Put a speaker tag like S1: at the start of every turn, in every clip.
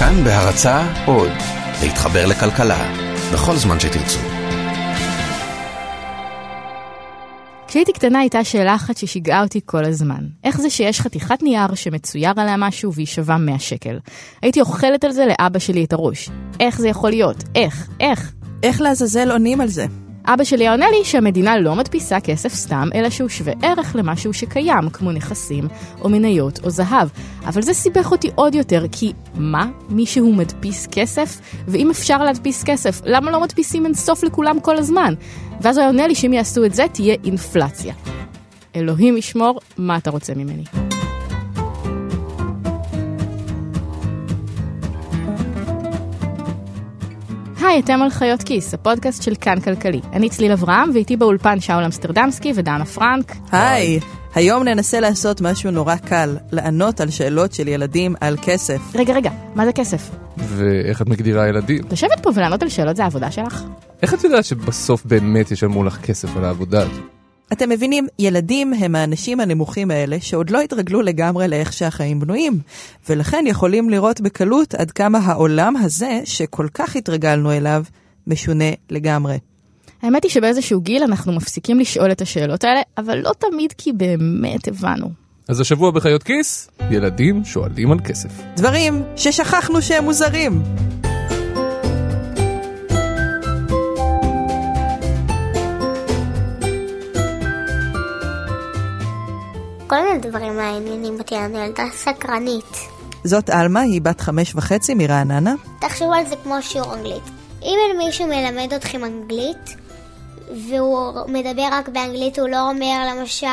S1: כאן בהרצה עוד, להתחבר לכלכלה, בכל זמן שתרצו.
S2: כשהייתי קטנה הייתה שאלה אחת ששיגעה אותי כל הזמן. איך זה שיש חתיכת נייר שמצויר עליה משהו והיא שווה 100 שקל? הייתי אוכלת על זה לאבא שלי את הראש. איך זה יכול להיות? איך? איך?
S3: איך לעזאזל עונים על זה?
S2: אבא שלי עונה לי שהמדינה לא מדפיסה כסף סתם, אלא שהוא שווה ערך למשהו שקיים, כמו נכסים, או מניות, או זהב. אבל זה סיבך אותי עוד יותר, כי מה? מישהו מדפיס כסף? ואם אפשר להדפיס כסף, למה לא מדפיסים אינסוף לכולם כל הזמן? ואז הוא עונה לי שאם יעשו את זה, תהיה אינפלציה. אלוהים ישמור, מה אתה רוצה ממני? היי, אתם על חיות כיס, הפודקאסט של כאן כלכלי. אני צליל אברהם, ואיתי באולפן שאול אמסטרדמסקי ודנה פרנק.
S3: היי, היום ננסה לעשות משהו נורא קל, לענות על שאלות של ילדים על כסף.
S2: רגע, רגע, מה זה כסף?
S4: ואיך את מגדירה ילדים?
S2: לשבת פה ולענות על שאלות זה העבודה שלך?
S4: איך את יודעת שבסוף באמת ישלמו לך כסף על העבודה הזו?
S3: אתם מבינים, ילדים הם האנשים הנמוכים האלה שעוד לא התרגלו לגמרי לאיך שהחיים בנויים, ולכן יכולים לראות בקלות עד כמה העולם הזה, שכל כך התרגלנו אליו, משונה לגמרי.
S2: האמת היא שבאיזשהו גיל אנחנו מפסיקים לשאול את השאלות האלה, אבל לא תמיד כי באמת הבנו.
S4: אז השבוע בחיות כיס, ילדים שואלים על כסף.
S3: דברים ששכחנו שהם מוזרים.
S5: כל מיני דברים מעניינים אותי, אני ילדה סקרנית.
S3: זאת עלמה, היא בת חמש וחצי מרעננה.
S5: תחשבו על זה כמו שיעור אנגלית. אם אין מישהו מלמד אתכם אנגלית, והוא מדבר רק באנגלית, הוא לא אומר למשל,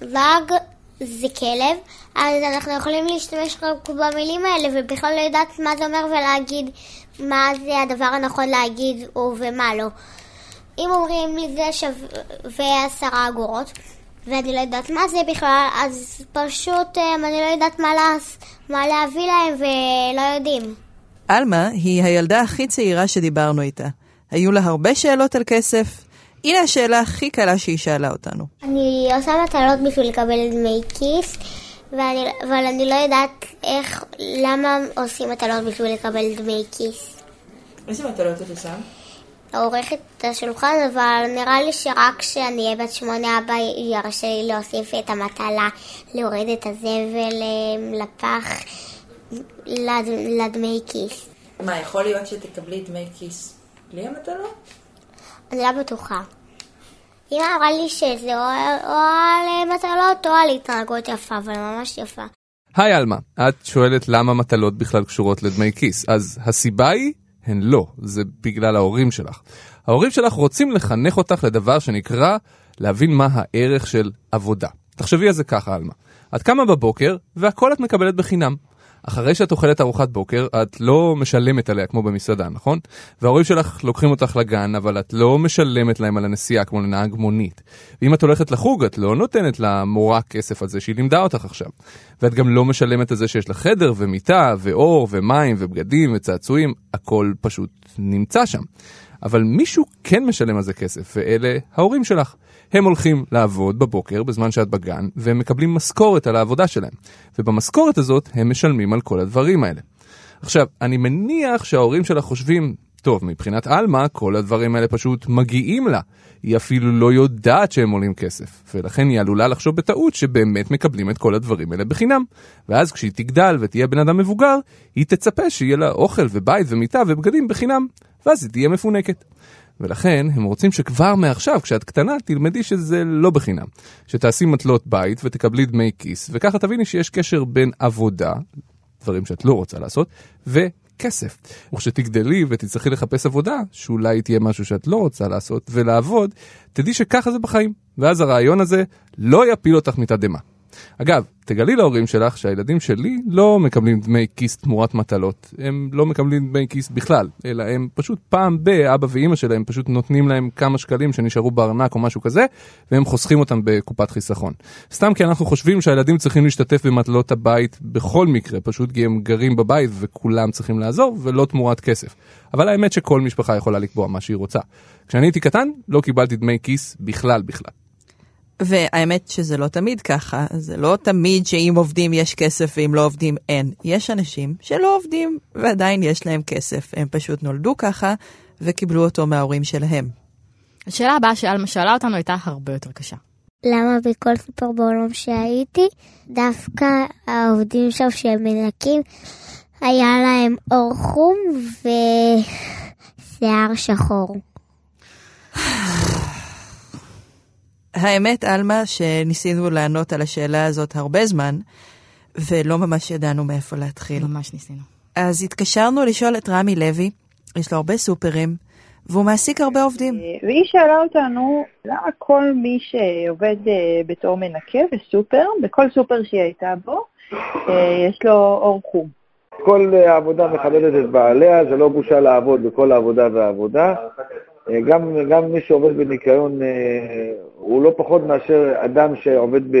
S5: לג זה כלב, אז אנחנו יכולים להשתמש רק במילים האלה, ובכלל לא יודעת מה זה אומר ולהגיד מה זה הדבר הנכון להגיד ומה לא. אם אומרים לי זה שווה עשרה אגורות, ואני לא יודעת מה זה בכלל, אז פשוט um, אני לא יודעת מה, לה, מה להביא להם ולא יודעים.
S3: עלמה היא הילדה הכי צעירה שדיברנו איתה. היו לה הרבה שאלות על כסף. הנה השאלה הכי קלה שהיא שאלה אותנו.
S5: אני עושה מטלות בשביל לקבל דמי כיס, ואני, אבל אני לא יודעת איך, למה עושים מטלות בשביל לקבל דמי כיס.
S3: איזה מטלות את עושה?
S5: עורכת את השולחן, אבל נראה לי שרק כשאני אהיה בת שמונה אבא ירשה לי להוסיף את המטלה, להוריד את הזבל לפח לד... לדמי כיס.
S3: מה, יכול להיות שתקבלי דמי כיס בלי המטלות?
S5: אני לא בטוחה. אמא אמרה לי שזה או, או על מטלות או על התנהגות יפה, אבל ממש יפה.
S4: היי עלמה, את שואלת למה מטלות בכלל קשורות לדמי כיס, אז הסיבה היא הן לא, זה בגלל ההורים שלך. ההורים שלך רוצים לחנך אותך לדבר שנקרא להבין מה הערך של עבודה. תחשבי על זה ככה, עלמה. את קמה בבוקר והכל את מקבלת בחינם. אחרי שאת אוכלת ארוחת בוקר, את לא משלמת עליה כמו במסעדה, נכון? וההורים שלך לוקחים אותך לגן, אבל את לא משלמת להם על הנסיעה כמו לנהג מונית. ואם את הולכת לחוג, את לא נותנת למורה כסף על זה שהיא לימדה אותך עכשיו. ואת גם לא משלמת על זה שיש לך חדר ומיטה ואור ומים ובגדים וצעצועים, הכל פשוט נמצא שם. אבל מישהו כן משלם על זה כסף, ואלה ההורים שלך. הם הולכים לעבוד בבוקר בזמן שאת בגן, והם מקבלים משכורת על העבודה שלהם. ובמשכורת הזאת הם משלמים על כל הדברים האלה. עכשיו, אני מניח שההורים שלך חושבים, טוב, מבחינת עלמה, כל הדברים האלה פשוט מגיעים לה. היא אפילו לא יודעת שהם עולים כסף, ולכן היא עלולה לחשוב בטעות שבאמת מקבלים את כל הדברים האלה בחינם. ואז כשהיא תגדל ותהיה בן אדם מבוגר, היא תצפה שיהיה לה אוכל ובית ומיטה ובגדים בחינם, ואז היא תהיה מפונקת. ולכן הם רוצים שכבר מעכשיו, כשאת קטנה, תלמדי שזה לא בחינם. שתעשי מטלות בית ותקבלי דמי כיס, וככה תביני שיש קשר בין עבודה, דברים שאת לא רוצה לעשות, וכסף. וכשתגדלי ותצטרכי לחפש עבודה, שאולי תהיה משהו שאת לא רוצה לעשות, ולעבוד, תדעי שככה זה בחיים. ואז הרעיון הזה לא יפיל אותך מתדהמה. אגב, תגלי להורים שלך שהילדים שלי לא מקבלים דמי כיס תמורת מטלות. הם לא מקבלים דמי כיס בכלל, אלא הם פשוט פעם ב, אבא ואימא שלהם פשוט נותנים להם כמה שקלים שנשארו בארנק או משהו כזה, והם חוסכים אותם בקופת חיסכון. סתם כי אנחנו חושבים שהילדים צריכים להשתתף במטלות הבית בכל מקרה, פשוט כי הם גרים בבית וכולם צריכים לעזור, ולא תמורת כסף. אבל האמת שכל משפחה יכולה לקבוע מה שהיא רוצה. כשאני הייתי קטן, לא קיבלתי דמי כיס בכלל בכלל.
S3: והאמת שזה לא תמיד ככה, זה לא תמיד שאם עובדים יש כסף ואם לא עובדים אין. יש אנשים שלא עובדים ועדיין יש להם כסף, הם פשוט נולדו ככה וקיבלו אותו מההורים שלהם.
S2: השאלה הבאה שאלמה שאלה אותנו הייתה הרבה יותר קשה.
S5: למה בכל סופר בעולם שהייתי, דווקא העובדים שם שהם מנקים, היה להם אור חום ושיער שחור.
S3: האמת, עלמה, שניסינו לענות על השאלה הזאת הרבה זמן, ולא ממש ידענו מאיפה להתחיל.
S2: ממש ניסינו.
S3: אז התקשרנו לשאול את רמי לוי, יש לו הרבה סופרים, והוא מעסיק הרבה עובדים.
S6: והיא שאלה אותנו, למה כל מי שעובד אה, בתור מנקה בסופר, בכל סופר שהיא הייתה בו, אה, יש לו אור חום.
S7: כל אה, עבודה מכבדת את בעליה, זה לא בושה לעבוד בכל העבודה והעבודה. אה, גם, גם מי שעובד בניקיון אה, הוא לא פחות מאשר אדם שעובד ב...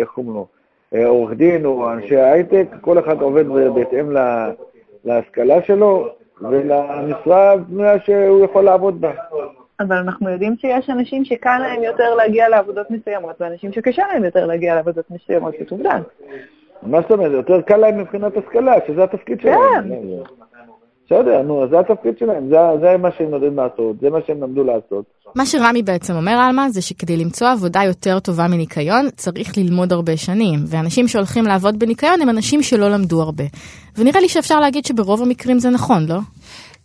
S7: איך קוראים לו? אה, עורך דין או אנשי הייטק, כל אחד עובד בהתאם לה, להשכלה שלו ולמשרה הבנויה שהוא יכול לעבוד בה.
S6: אבל אנחנו יודעים שיש אנשים שקל להם יותר להגיע לעבודות מסוימות, ואנשים שקשה להם יותר להגיע לעבודות מסוימות, זאת עובדה.
S7: מה זאת אומרת? יותר קל להם מבחינת השכלה, שזה התפקיד שלהם.
S6: כן.
S7: בסדר, נו, אז זה התפקיד שלהם, זה, זה מה שהם יודעים לעשות, זה מה שהם למדו לעשות.
S2: מה שרמי בעצם אומר, עלמה, זה שכדי למצוא עבודה יותר טובה מניקיון, צריך ללמוד הרבה שנים, ואנשים שהולכים לעבוד בניקיון הם אנשים שלא למדו הרבה. ונראה לי שאפשר להגיד שברוב המקרים זה נכון, לא?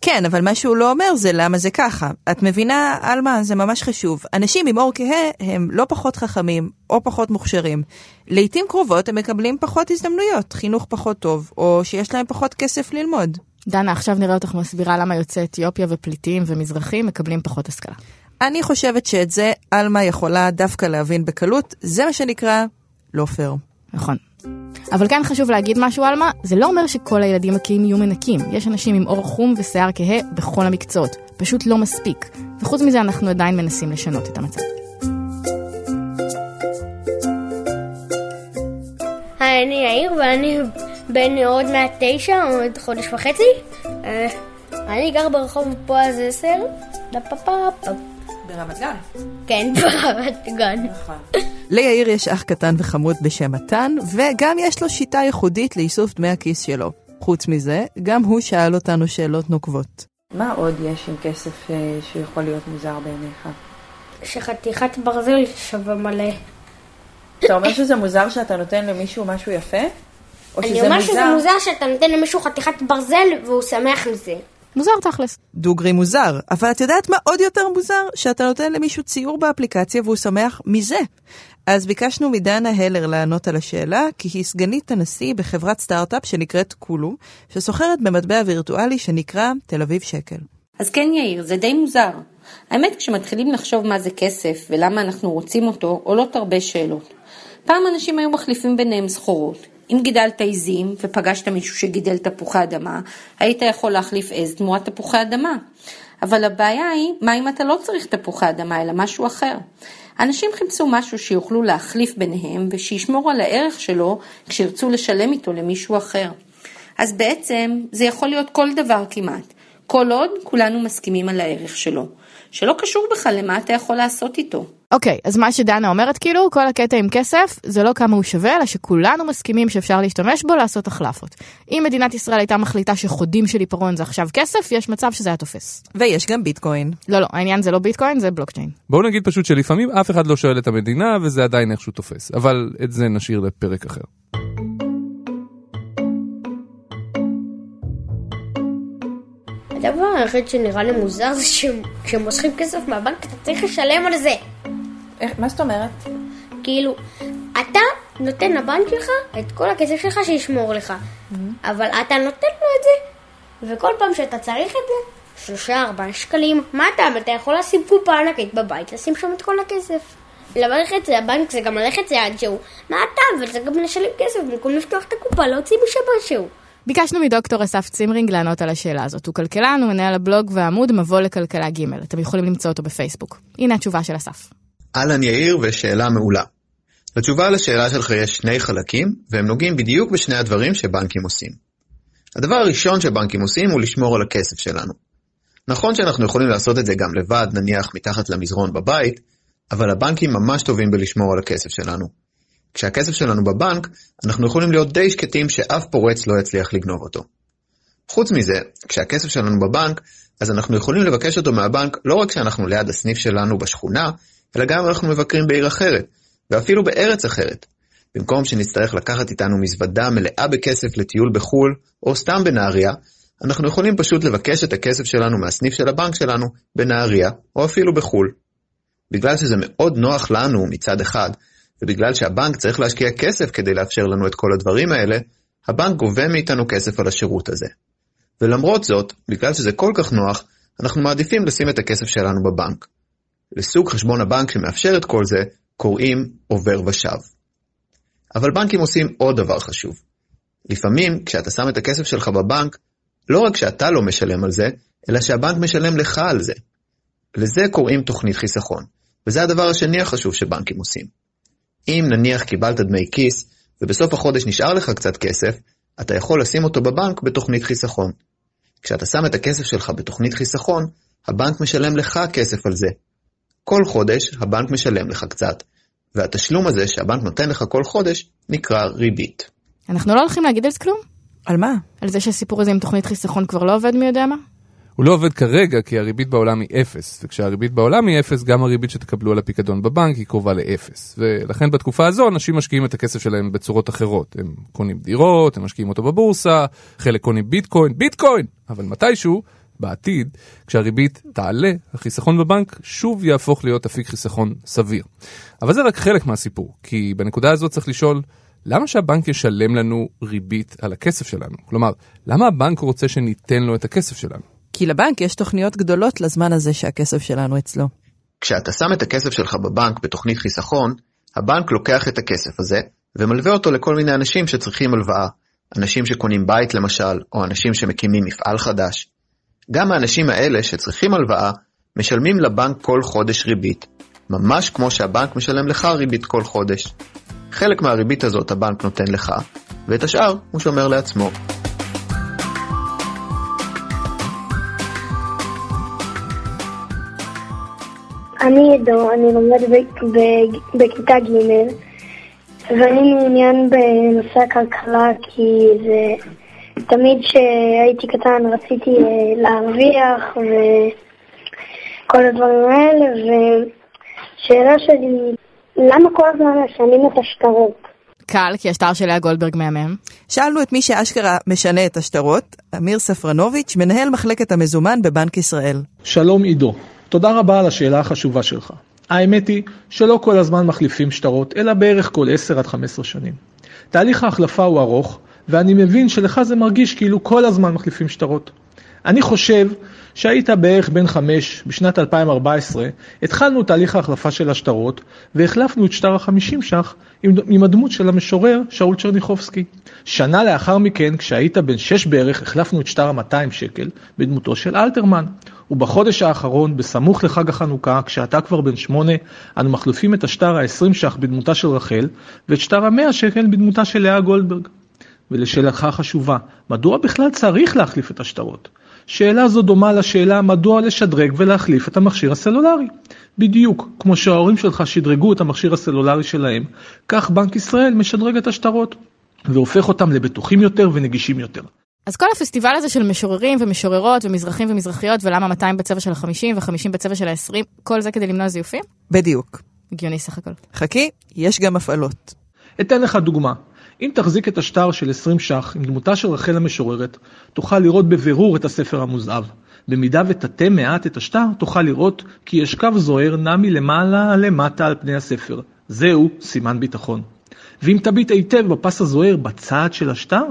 S3: כן, אבל מה שהוא לא אומר זה למה זה ככה. את מבינה, עלמה, זה ממש חשוב. אנשים עם אור כהה הם לא פחות חכמים או פחות מוכשרים. לעתים קרובות הם מקבלים פחות הזדמנויות, חינוך פחות טוב, או שיש להם פחות כסף ללמוד.
S2: דנה, עכשיו נראה אותך מסבירה למה יוצאי אתיופיה ופליטים ומזרחים מקבלים פחות השכלה.
S3: אני חושבת שאת זה עלמה יכולה דווקא להבין בקלות, זה מה שנקרא לא פייר.
S2: נכון. אבל כן חשוב להגיד משהו, עלמה, זה לא אומר שכל הילדים הקהים יהיו מנקים. יש אנשים עם אור חום ושיער כהה בכל המקצועות. פשוט לא מספיק. וחוץ מזה אנחנו עדיין מנסים לשנות את המצב.
S8: היי, אני יאיר ואני בן עוד מעט תשע, עוד חודש וחצי. אה, אני גר ברחוב פועז עשר.
S3: ברמת גן.
S8: כן, ברמת גן.
S3: ליאיר יש אח קטן וחמוד בשם מתן, וגם יש לו שיטה ייחודית לאיסוף דמי הכיס שלו. חוץ מזה, גם הוא שאל אותנו שאלות נוקבות.
S9: מה עוד יש עם כסף אה, שיכול להיות מוזר בעיניך?
S8: שחתיכת ברזל שווה מלא.
S9: אתה אומר שזה מוזר שאתה נותן למישהו משהו יפה? או
S8: אני
S9: שזה
S8: אומר שזה מוזר שאתה נותן למישהו חתיכת ברזל והוא שמח מזה.
S2: מוזר תכלס.
S3: דוגרי מוזר, אבל את יודעת מה עוד יותר מוזר? שאתה נותן למישהו ציור באפליקציה והוא שמח מזה. אז ביקשנו מדנה הלר לענות על השאלה, כי היא סגנית הנשיא בחברת סטארט-אפ שנקראת קולו, שסוחרת במטבע וירטואלי שנקרא תל אביב שקל.
S10: אז כן יאיר, זה די מוזר. האמת, כשמתחילים לחשוב מה זה כסף ולמה אנחנו רוצים אותו, עולות הרבה שאלות. פעם אנשים היו מחליפים ביניהם סחורות. אם גידלת עיזים ופגשת מישהו שגידל תפוחי אדמה, היית יכול להחליף עז תמורת תפוחי אדמה. אבל הבעיה היא, מה אם אתה לא צריך תפוחי אדמה, אלא משהו אחר? אנשים חיפשו משהו שיוכלו להחליף ביניהם ושישמור על הערך שלו כשירצו לשלם איתו למישהו אחר. אז בעצם זה יכול להיות כל דבר כמעט, כל עוד כולנו מסכימים על הערך שלו, שלא קשור בכלל למה אתה יכול לעשות איתו.
S2: אוקיי, אז מה שדנה אומרת כאילו, כל הקטע עם כסף, זה לא כמה הוא שווה, אלא שכולנו מסכימים שאפשר להשתמש בו לעשות החלפות. אם מדינת ישראל הייתה מחליטה שחודים של עיפרון זה עכשיו כסף, יש מצב שזה היה תופס.
S3: ויש גם ביטקוין.
S2: לא, לא, העניין זה לא ביטקוין, זה בלוקצ'יין.
S4: בואו נגיד פשוט שלפעמים אף אחד לא שואל את המדינה וזה עדיין איכשהו תופס, אבל את זה נשאיר לפרק אחר.
S8: הדבר היחיד שנראה לי מוזר זה שכשהם מושכים כסף מהבנק אתה צריך לשלם על זה.
S9: איך, מה זאת אומרת?
S8: כאילו, אתה נותן לבנק שלך את כל הכסף שלך שישמור לך, אבל אתה נותן לו את זה, וכל פעם שאתה צריך את זה, שלושה ארבעה שקלים, מה אתה, אתה יכול לשים קופה ענקית בבית, לשים שם את כל הכסף. ללכת זה הבנק זה גם ללכת צעד שהוא, מה אתה, אבל זה גם לשלם כסף, במקום לפתוח את הקופה, להוציא משם משהו.
S2: ביקשנו מדוקטור אסף צימרינג לענות על השאלה הזאת. הוא כלכלן, הוא מנהל הבלוג והעמוד מבוא לכלכלה ג', אתם יכולים למצוא אותו בפייסבוק. הנה התשובה של אסף.
S11: אהלן יאיר, ושאלה מעולה. לתשובה לשאלה שלך יש שני חלקים, והם נוגעים בדיוק בשני הדברים שבנקים עושים. הדבר הראשון שבנקים עושים הוא לשמור על הכסף שלנו. נכון שאנחנו יכולים לעשות את זה גם לבד, נניח מתחת למזרון בבית, אבל הבנקים ממש טובים בלשמור על הכסף שלנו. כשהכסף שלנו בבנק, אנחנו יכולים להיות די שקטים שאף פורץ לא יצליח לגנוב אותו. חוץ מזה, כשהכסף שלנו בבנק, אז אנחנו יכולים לבקש אותו מהבנק לא רק כשאנחנו ליד הסניף שלנו בשכונה, אלא גם אנחנו מבקרים בעיר אחרת, ואפילו בארץ אחרת. במקום שנצטרך לקחת איתנו מזוודה מלאה בכסף לטיול בחו"ל, או סתם בנהריה, אנחנו יכולים פשוט לבקש את הכסף שלנו מהסניף של הבנק שלנו בנהריה, או אפילו בחו"ל. בגלל שזה מאוד נוח לנו מצד אחד, ובגלל שהבנק צריך להשקיע כסף כדי לאפשר לנו את כל הדברים האלה, הבנק גובה מאיתנו כסף על השירות הזה. ולמרות זאת, בגלל שזה כל כך נוח, אנחנו מעדיפים לשים את הכסף שלנו בבנק. לסוג חשבון הבנק שמאפשר את כל זה, קוראים עובר ושב. אבל בנקים עושים עוד דבר חשוב. לפעמים, כשאתה שם את הכסף שלך בבנק, לא רק שאתה לא משלם על זה, אלא שהבנק משלם לך על זה. לזה קוראים תוכנית חיסכון, וזה הדבר השני החשוב שבנקים עושים. אם נניח קיבלת דמי כיס, ובסוף החודש נשאר לך קצת כסף, אתה יכול לשים אותו בבנק בתוכנית חיסכון. כשאתה שם את הכסף שלך בתוכנית חיסכון, הבנק משלם לך כסף על זה. כל חודש הבנק משלם לך קצת, והתשלום הזה שהבנק נותן לך כל חודש נקרא ריבית.
S2: אנחנו לא הולכים להגיד על זה כלום?
S3: על מה?
S2: על זה שהסיפור הזה עם תוכנית חיסכון כבר לא עובד מי יודע מה?
S4: הוא לא עובד כרגע כי הריבית בעולם היא אפס, וכשהריבית בעולם היא אפס, גם הריבית שתקבלו על הפיקדון בבנק היא קרובה לאפס. ולכן בתקופה הזו אנשים משקיעים את הכסף שלהם בצורות אחרות. הם קונים דירות, הם משקיעים אותו בבורסה, חלק קונים ביטקוין, ביטקוין! אבל מתישהו, בעתיד, כשהריבית תעלה, החיסכון בבנק שוב יהפוך להיות אפיק חיסכון סביר. אבל זה רק חלק מהסיפור, כי בנקודה הזאת צריך לשאול, למה שהבנק ישלם לנו ריבית על הכסף שלנו? כלומר, למה הבנק רוצה שניתן לו את הכסף שלנו?
S3: כי לבנק יש תוכניות גדולות לזמן הזה שהכסף שלנו אצלו.
S11: כשאתה שם את הכסף שלך בבנק בתוכנית חיסכון, הבנק לוקח את הכסף הזה ומלווה אותו לכל מיני אנשים שצריכים הלוואה. אנשים שקונים בית למשל, או אנשים שמקימים מפעל חדש. גם האנשים האלה שצריכים הלוואה, משלמים לבנק כל חודש ריבית, ממש כמו שהבנק משלם לך ריבית כל חודש. חלק מהריבית הזאת הבנק נותן לך, ואת השאר הוא שומר לעצמו.
S12: אני עדו, אני לומד בכיתה ג' ואני מעוניין בנושא הכלכלה כי זה תמיד כשהייתי קטן רציתי אה, להרוויח וכל הדברים האלה ושאלה שלי, למה כל הזמן משנים את השטרות?
S2: קל, כי השטר של לאה גולדברג מהמם.
S3: שאלנו את מי שאשכרה משנה את השטרות, אמיר ספרנוביץ', מנהל מחלקת המזומן בבנק ישראל.
S13: שלום עידו. תודה רבה על השאלה החשובה שלך. האמת היא שלא כל הזמן מחליפים שטרות, אלא בערך כל 10 עד 15 שנים. תהליך ההחלפה הוא ארוך, ואני מבין שלך זה מרגיש כאילו כל הזמן מחליפים שטרות. אני חושב שהיית בערך בן חמש, בשנת 2014, התחלנו תהליך ההחלפה של השטרות, והחלפנו את שטר החמישים ש"ח עם, עם הדמות של המשורר שאול צ'רניחובסקי. שנה לאחר מכן, כשהיית בן שש בערך, החלפנו את שטר ה-200 שקל בדמותו של אלתרמן. ובחודש האחרון, בסמוך לחג החנוכה, כשאתה כבר בן שמונה, אנו מחליפים את השטר ה-20 ש"ח בדמותה של רחל, ואת שטר ה-100 שקל בדמותה של לאה גולדברג. ולשאלתך החשובה, מדוע בכלל צריך להחליף את השטרות? שאלה זו דומה לשאלה מדוע לשדרג ולהחליף את המכשיר הסלולרי. בדיוק, כמו שההורים שלך שדרגו את המכשיר הסלולרי שלהם, כך בנק ישראל משדרג את השטרות, והופך אותם לבטוחים יותר ונגישים יותר.
S2: אז כל הפסטיבל הזה של משוררים ומשוררות ומזרחים ומזרחיות ולמה 200 בצבע של ה-50 ו-50 בצבע של ה-20, כל זה כדי למנוע זיופים?
S3: בדיוק.
S2: הגיוני סך הכל.
S3: חכי, יש גם הפעלות.
S13: אתן לך דוגמה. אם תחזיק את השטר של 20 ש"ח עם דמותה של רחל המשוררת, תוכל לראות בבירור את הספר המוזהב. במידה ותטה מעט את השטר, תוכל לראות כי יש קו זוהר נע מלמעלה למטה על פני הספר. זהו סימן ביטחון. ואם תביט היטב בפס הזוהר בצד של השטר,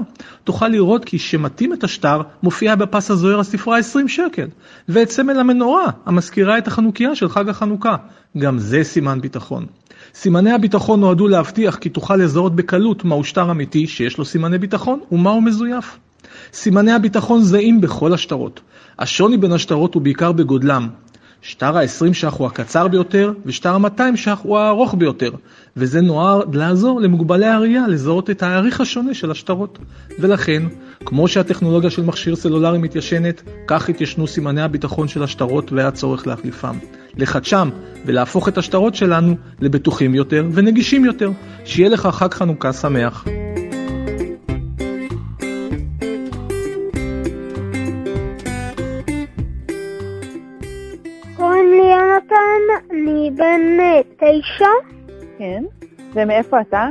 S13: תוכל לראות כי שמתאים את השטר, מופיע בפס הזוהר הספרה 20 שקל, ואת סמל המנורה, המזכירה את החנוכיה של חג החנוכה. גם זה סימן ביטחון. סימני הביטחון נועדו להבטיח כי תוכל לזהות בקלות מהו שטר אמיתי שיש לו סימני ביטחון ומהו מזויף. סימני הביטחון זהים בכל השטרות. השוני בין השטרות הוא בעיקר בגודלם. שטר ה-20 ש"ח הוא הקצר ביותר, ושטר ה-200 ש"ח הוא הארוך ביותר, וזה נועד לעזור למוגבלי הראייה לזהות את האריך השונה של השטרות. ולכן, כמו שהטכנולוגיה של מכשיר סלולרי מתיישנת, כך התיישנו סימני הביטחון של השטרות והיה צורך להחליפם. לחדשם ולהפוך את השטרות שלנו לבטוחים יותר ונגישים יותר. שיהיה לך חג חנוכה שמח.
S12: אני בן תשע,
S6: כן. ומאיפה אתה?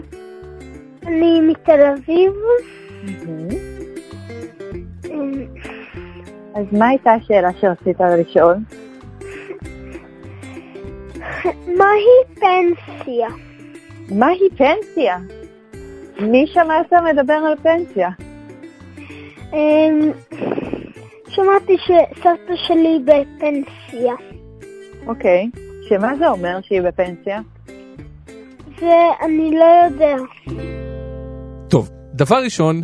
S12: אני מתל אביב. אמ,
S6: אז מה הייתה השאלה שרצית לשאול?
S12: מהי פנסיה?
S6: מהי פנסיה? מי שמע אותה מדבר על פנסיה?
S12: אמ, שמעתי שסבתא שלי בפנסיה.
S6: אוקיי. שמה זה אומר שהיא בפנסיה?
S12: ואני לא יודע.
S4: טוב, דבר ראשון,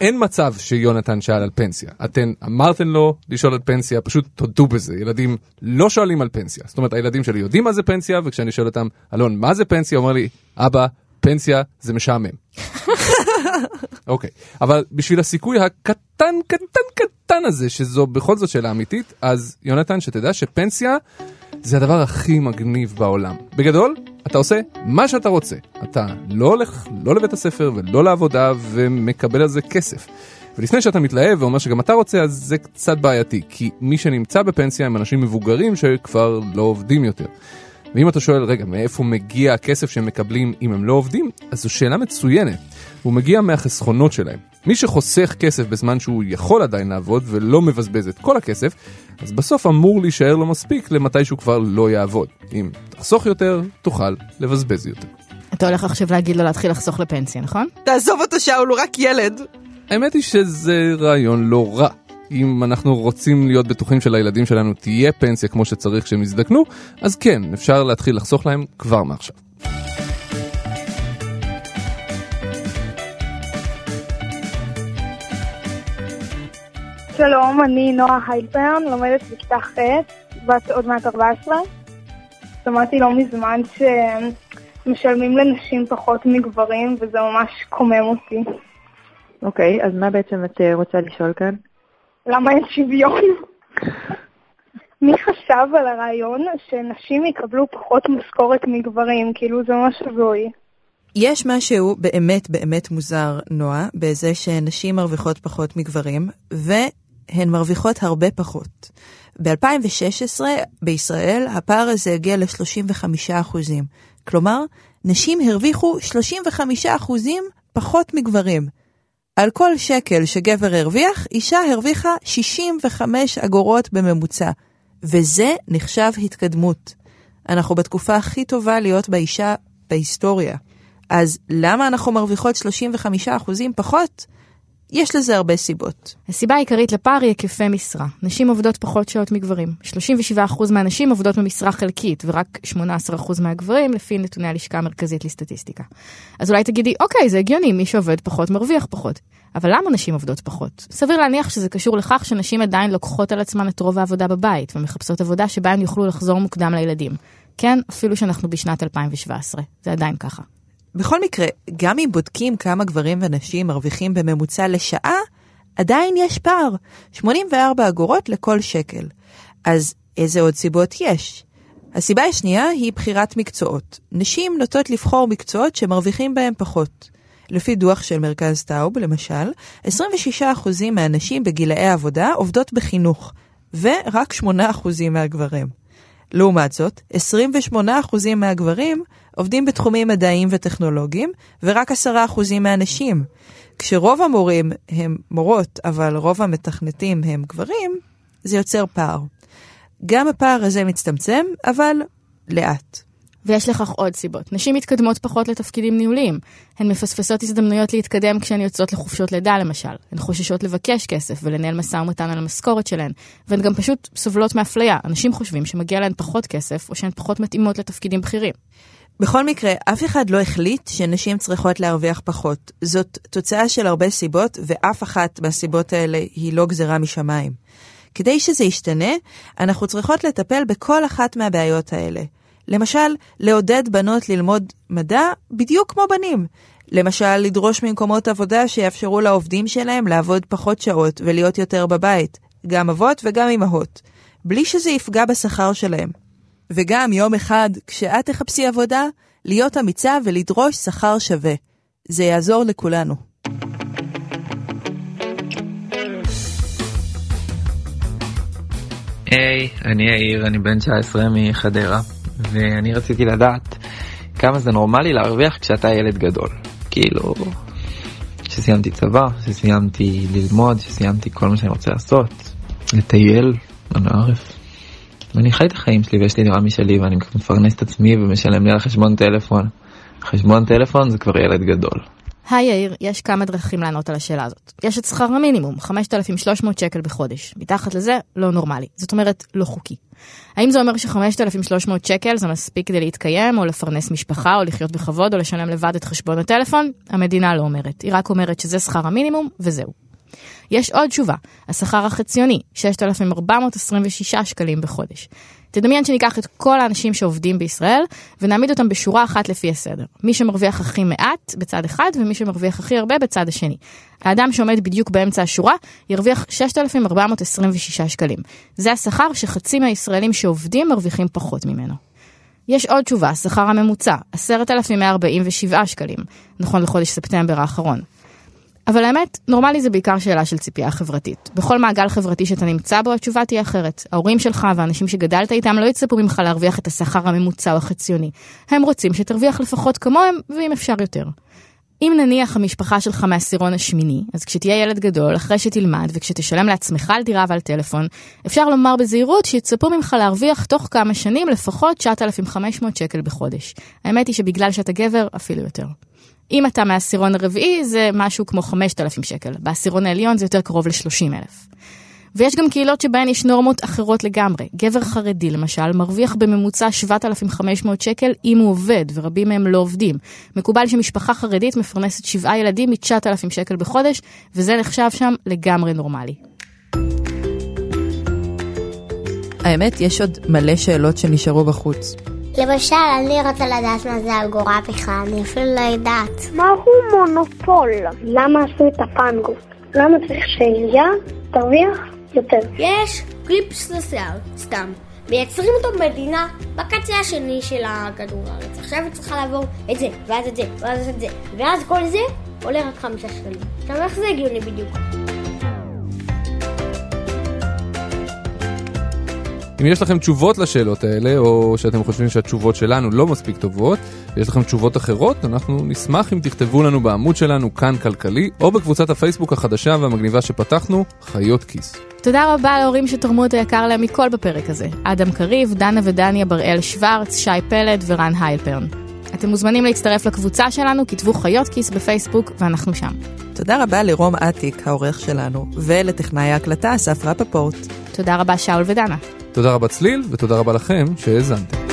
S4: אין מצב שיונתן שאל על פנסיה. אתן אמרתן לו לשאול על פנסיה, פשוט תודו בזה. ילדים לא שואלים על פנסיה. זאת אומרת, הילדים שלי יודעים מה זה פנסיה, וכשאני שואל אותם, אלון, מה זה פנסיה? הוא אומר לי, אבא, פנסיה זה משעמם. אוקיי, אבל בשביל הסיכוי הקטן, קטן, קטן הזה, שזו בכל זאת שאלה אמיתית, אז יונתן, שתדע שפנסיה זה הדבר הכי מגניב בעולם. בגדול, אתה עושה מה שאתה רוצה. אתה לא הולך לא לבית הספר ולא לעבודה ומקבל על זה כסף. ולפני שאתה מתלהב ואומר שגם אתה רוצה, אז זה קצת בעייתי, כי מי שנמצא בפנסיה הם אנשים מבוגרים שכבר לא עובדים יותר. ואם אתה שואל, רגע, מאיפה מגיע הכסף שהם מקבלים אם הם לא עובדים? אז זו שאלה מצוינת. הוא מגיע מהחסכונות שלהם. מי שחוסך כסף בזמן שהוא יכול עדיין לעבוד ולא מבזבז את כל הכסף, אז בסוף אמור להישאר לו מספיק למתי שהוא כבר לא יעבוד. אם תחסוך יותר, תוכל לבזבז יותר.
S2: אתה הולך עכשיו להגיד לו להתחיל לחסוך לפנסיה, נכון?
S3: תעזוב אותו שאול, הוא רק ילד.
S4: האמת היא שזה רעיון לא רע. אם אנחנו רוצים להיות בטוחים שלילדים שלנו תהיה פנסיה כמו שצריך כשהם יזדקנו, אז כן, אפשר להתחיל לחסוך להם כבר מעכשיו.
S14: שלום, אני נועה היילפרן, לומדת בכיתה ח', בת עוד מעט 14. שמעתי לא מזמן שמשלמים לנשים פחות מגברים, וזה ממש קומם אותי.
S6: אוקיי, אז מה בעצם את אה, רוצה לשאול כאן?
S14: למה אין שוויון? מי חשב על הרעיון שנשים יקבלו פחות משכורת מגברים? כאילו זה ממש הזוי.
S3: יש משהו באמת באמת מוזר, נועה, בזה שנשים מרוויחות פחות מגברים, והן מרוויחות הרבה פחות. ב-2016 בישראל הפער הזה הגיע ל-35%. כלומר, נשים הרוויחו 35% פחות מגברים. על כל שקל שגבר הרוויח, אישה הרוויחה 65 אגורות בממוצע. וזה נחשב התקדמות. אנחנו בתקופה הכי טובה להיות באישה בהיסטוריה. אז למה אנחנו מרוויחות 35% פחות? יש לזה הרבה סיבות.
S2: הסיבה העיקרית לפער היא היקפי משרה. נשים עובדות פחות שעות מגברים. 37% מהנשים עובדות במשרה חלקית, ורק 18% מהגברים לפי נתוני הלשכה המרכזית לסטטיסטיקה. אז אולי תגידי, אוקיי, זה הגיוני, מי שעובד פחות מרוויח פחות. אבל למה נשים עובדות פחות? סביר להניח שזה קשור לכך שנשים עדיין לוקחות על עצמן את רוב העבודה בבית, ומחפשות עבודה שבה הן יוכלו לחזור מוקדם לילדים. כן, אפילו שאנחנו בשנת 2017. זה עדיין ככה.
S3: בכל מקרה, גם אם בודקים כמה גברים ונשים מרוויחים בממוצע לשעה, עדיין יש פער, 84 אגורות לכל שקל. אז איזה עוד סיבות יש? הסיבה השנייה היא בחירת מקצועות. נשים נוטות לבחור מקצועות שמרוויחים בהם פחות. לפי דוח של מרכז טאוב, למשל, 26% מהנשים בגילאי העבודה עובדות בחינוך, ורק 8% מהגברים. לעומת זאת, 28% מהגברים עובדים בתחומים מדעיים וטכנולוגיים, ורק 10% מהנשים. כשרוב המורים הם מורות, אבל רוב המתכנתים הם גברים, זה יוצר פער. גם הפער הזה מצטמצם, אבל לאט.
S2: ויש לכך עוד סיבות. נשים מתקדמות פחות לתפקידים ניהוליים. הן מפספסות הזדמנויות להתקדם כשהן יוצאות לחופשות לידה למשל. הן חוששות לבקש כסף ולנהל משא ומתן על המשכורת שלהן. והן גם פשוט סובלות מאפליה. אנשים חושבים שמגיע להן פחות כסף, או שהן פחות מתאימות לתפקידים בכירים.
S3: בכל מקרה, אף אחד לא החליט שנשים צריכות להרוויח פחות. זאת תוצאה של הרבה סיבות, ואף אחת מהסיבות האלה היא לא גזרה משמיים. כדי שזה ישתנה, אנחנו צריכות לטפל בכל אחת מהבעיות האלה. למשל, לעודד בנות ללמוד מדע בדיוק כמו בנים. למשל, לדרוש ממקומות עבודה שיאפשרו לעובדים שלהם לעבוד פחות שעות ולהיות יותר בבית, גם אבות וגם אמהות, בלי שזה יפגע בשכר שלהם. וגם יום אחד, כשאת תחפשי עבודה, להיות אמיצה ולדרוש שכר שווה. זה יעזור לכולנו.
S15: היי, hey, אני יאיר, אני בן 19 מחדרה, ואני רציתי לדעת כמה זה נורמלי להרוויח כשאתה ילד גדול. כאילו, כשסיימתי צבא, כשסיימתי ללמוד, כשסיימתי כל מה שאני רוצה לעשות, לטייל, אני לא. ואני חי את החיים שלי ויש לי דירה משלי ואני מפרנס את עצמי ומשלם לי על חשבון טלפון. חשבון טלפון זה כבר ילד גדול.
S2: היי יאיר, יש כמה דרכים לענות על השאלה הזאת. יש את שכר המינימום, 5,300 שקל בחודש. מתחת לזה, לא נורמלי. זאת אומרת, לא חוקי. האם זה אומר ש-5,300 שקל זה מספיק כדי להתקיים, או לפרנס משפחה, או לחיות בכבוד, או לשלם לבד את חשבון הטלפון? המדינה לא אומרת. היא רק אומרת שזה שכר המינימום, וזהו. יש עוד תשובה, השכר החציוני, 6,426 שקלים בחודש. תדמיין שניקח את כל האנשים שעובדים בישראל ונעמיד אותם בשורה אחת לפי הסדר. מי שמרוויח הכי מעט בצד אחד ומי שמרוויח הכי הרבה בצד השני. האדם שעומד בדיוק באמצע השורה ירוויח 6,426 שקלים. זה השכר שחצי מהישראלים שעובדים מרוויחים פחות ממנו. יש עוד תשובה, השכר הממוצע, 10,147 שקלים, נכון לחודש ספטמבר האחרון. אבל האמת, נורמלי זה בעיקר שאלה של ציפייה חברתית. בכל מעגל חברתי שאתה נמצא בו, התשובה תהיה אחרת. ההורים שלך והאנשים שגדלת איתם לא יצפו ממך להרוויח את השכר הממוצע או החציוני. הם רוצים שתרוויח לפחות כמוהם, ואם אפשר יותר. אם נניח המשפחה שלך מהעשירון השמיני, אז כשתהיה ילד גדול, אחרי שתלמד וכשתשלם לעצמך על דירה ועל טלפון, אפשר לומר בזהירות שיצפו ממך להרוויח תוך כמה שנים לפחות 9,500 שקל בחודש. האמת היא שבגלל שאתה גבר, אפילו יותר. אם אתה מהעשירון הרביעי זה משהו כמו 5,000 שקל, בעשירון העליון זה יותר קרוב ל-30,000. ויש גם קהילות שבהן יש נורמות אחרות לגמרי. גבר חרדי למשל מרוויח בממוצע 7,500 שקל אם הוא עובד, ורבים מהם לא עובדים. מקובל שמשפחה חרדית מפרנסת שבעה ילדים מ-9,000 שקל בחודש, וזה נחשב שם לגמרי נורמלי.
S3: האמת, יש עוד מלא שאלות שנשארו בחוץ.
S5: למשל, אני רוצה לדעת מה זה אגורה בכלל, אני אפילו לא יודעת.
S12: מהו מונופול? למה עשו את הפנגו? למה צריך שהעירייה תרוויח יותר?
S8: יש קליפס לשיער, סתם. מייצרים אותו במדינה בקצה השני של הכדור הארץ. עכשיו היא צריכה לעבור את זה, ואז את זה, ואז את זה, ואז כל זה עולה רק חמישה שקלים. עכשיו איך זה הגיוני בדיוק?
S4: אם יש לכם תשובות לשאלות האלה, או שאתם חושבים שהתשובות שלנו לא מספיק טובות, ויש לכם תשובות אחרות, אנחנו נשמח אם תכתבו לנו בעמוד שלנו כאן כלכלי, או בקבוצת הפייסבוק החדשה והמגניבה שפתחנו, חיות כיס.
S2: תודה רבה להורים שתרמו את היקר להם מכל בפרק הזה. אדם קריב, דנה ודניה בראל שוורץ, שי פלד ורן היילפרן. אתם מוזמנים להצטרף לקבוצה שלנו, כתבו חיות כיס בפייסבוק, ואנחנו שם.
S3: תודה רבה לרום אטיק, העורך שלנו, ולטכנאי ההקלטה אסף רפפורט.
S2: תודה רבה שאול ודנה.
S4: תודה רבה צליל, ותודה רבה לכם שהאזנתם.